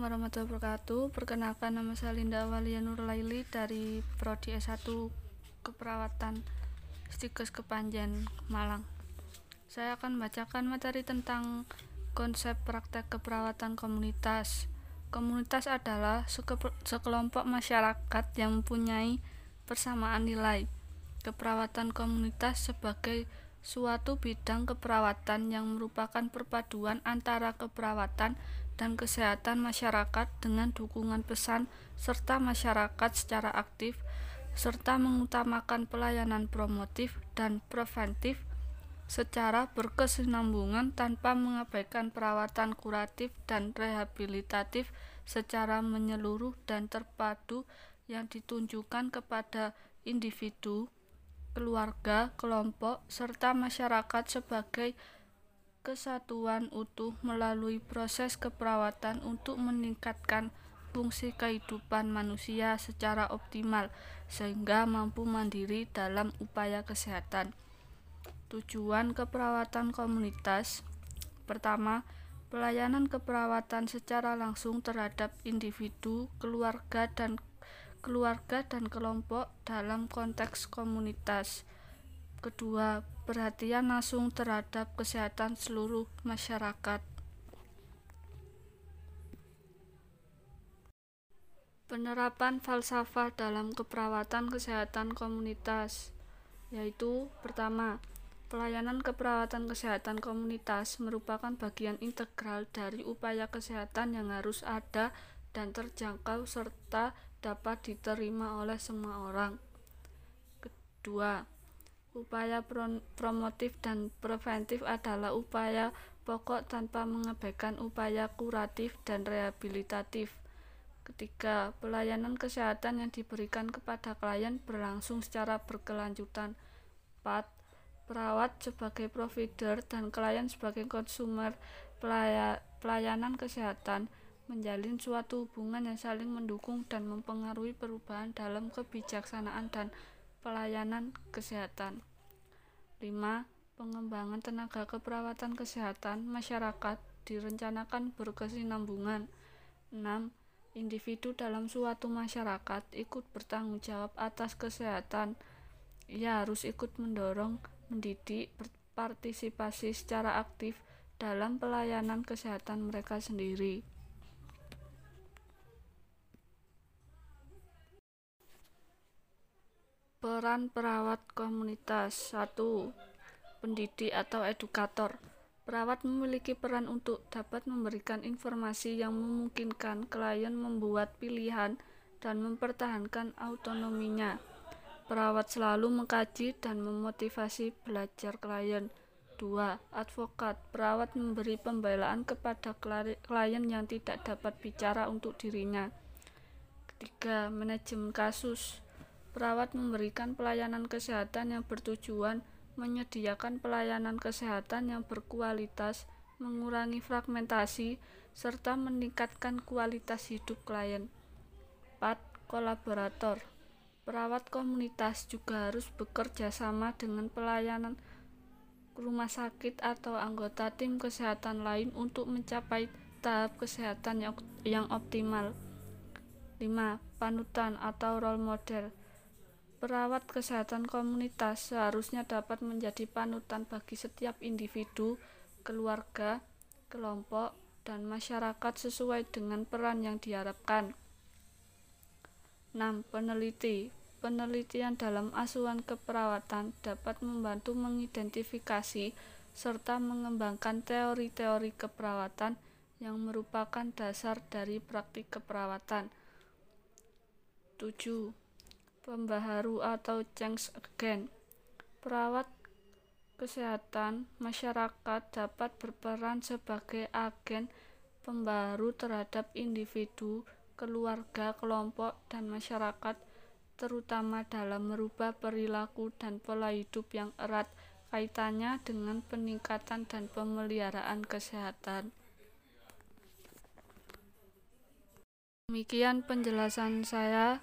Assalamualaikum warahmatullahi wabarakatuh. Perkenalkan nama saya Linda Awalia Nurlaili dari Prodi S1 Keperawatan Stikes Kepanjen, Malang. Saya akan membacakan materi tentang konsep praktek keperawatan komunitas. Komunitas adalah sekelompok masyarakat yang mempunyai persamaan nilai. Keperawatan komunitas sebagai suatu bidang keperawatan yang merupakan perpaduan antara keperawatan dan kesehatan masyarakat dengan dukungan pesan serta masyarakat secara aktif serta mengutamakan pelayanan promotif dan preventif secara berkesinambungan tanpa mengabaikan perawatan kuratif dan rehabilitatif secara menyeluruh dan terpadu yang ditunjukkan kepada individu, keluarga, kelompok, serta masyarakat sebagai kesatuan utuh melalui proses keperawatan untuk meningkatkan fungsi kehidupan manusia secara optimal sehingga mampu mandiri dalam upaya kesehatan. Tujuan keperawatan komunitas Pertama, pelayanan keperawatan secara langsung terhadap individu, keluarga dan keluarga dan kelompok dalam konteks komunitas. Kedua, perhatian langsung terhadap kesehatan seluruh masyarakat. Penerapan falsafah dalam keperawatan kesehatan komunitas yaitu pertama, pelayanan keperawatan kesehatan komunitas merupakan bagian integral dari upaya kesehatan yang harus ada dan terjangkau serta dapat diterima oleh semua orang. Kedua, Upaya promotif dan preventif adalah upaya pokok tanpa mengabaikan upaya kuratif dan rehabilitatif. Ketiga, pelayanan kesehatan yang diberikan kepada klien berlangsung secara berkelanjutan. 4. Perawat sebagai provider dan klien sebagai konsumer pelayanan kesehatan menjalin suatu hubungan yang saling mendukung dan mempengaruhi perubahan dalam kebijaksanaan dan pelayanan kesehatan. 5. Pengembangan tenaga keperawatan kesehatan masyarakat direncanakan berkesinambungan. 6. Individu dalam suatu masyarakat ikut bertanggung jawab atas kesehatan. Ia harus ikut mendorong, mendidik, berpartisipasi secara aktif dalam pelayanan kesehatan mereka sendiri. Peran perawat komunitas 1. Pendidik atau edukator Perawat memiliki peran untuk dapat memberikan informasi yang memungkinkan klien membuat pilihan dan mempertahankan autonominya. Perawat selalu mengkaji dan memotivasi belajar klien. 2. Advokat Perawat memberi pembelaan kepada klien yang tidak dapat bicara untuk dirinya. Ketiga, manajemen kasus Perawat memberikan pelayanan kesehatan yang bertujuan menyediakan pelayanan kesehatan yang berkualitas, mengurangi fragmentasi, serta meningkatkan kualitas hidup klien. 4. Kolaborator Perawat komunitas juga harus bekerja sama dengan pelayanan rumah sakit atau anggota tim kesehatan lain untuk mencapai tahap kesehatan yang, optimal. 5. Panutan atau role model Perawat kesehatan komunitas seharusnya dapat menjadi panutan bagi setiap individu, keluarga, kelompok, dan masyarakat sesuai dengan peran yang diharapkan. 6. Peneliti Penelitian dalam asuhan keperawatan dapat membantu mengidentifikasi serta mengembangkan teori-teori keperawatan yang merupakan dasar dari praktik keperawatan. 7 pembaharu atau change agent. Perawat kesehatan masyarakat dapat berperan sebagai agen pembaharu terhadap individu, keluarga, kelompok, dan masyarakat, terutama dalam merubah perilaku dan pola hidup yang erat kaitannya dengan peningkatan dan pemeliharaan kesehatan. Demikian penjelasan saya.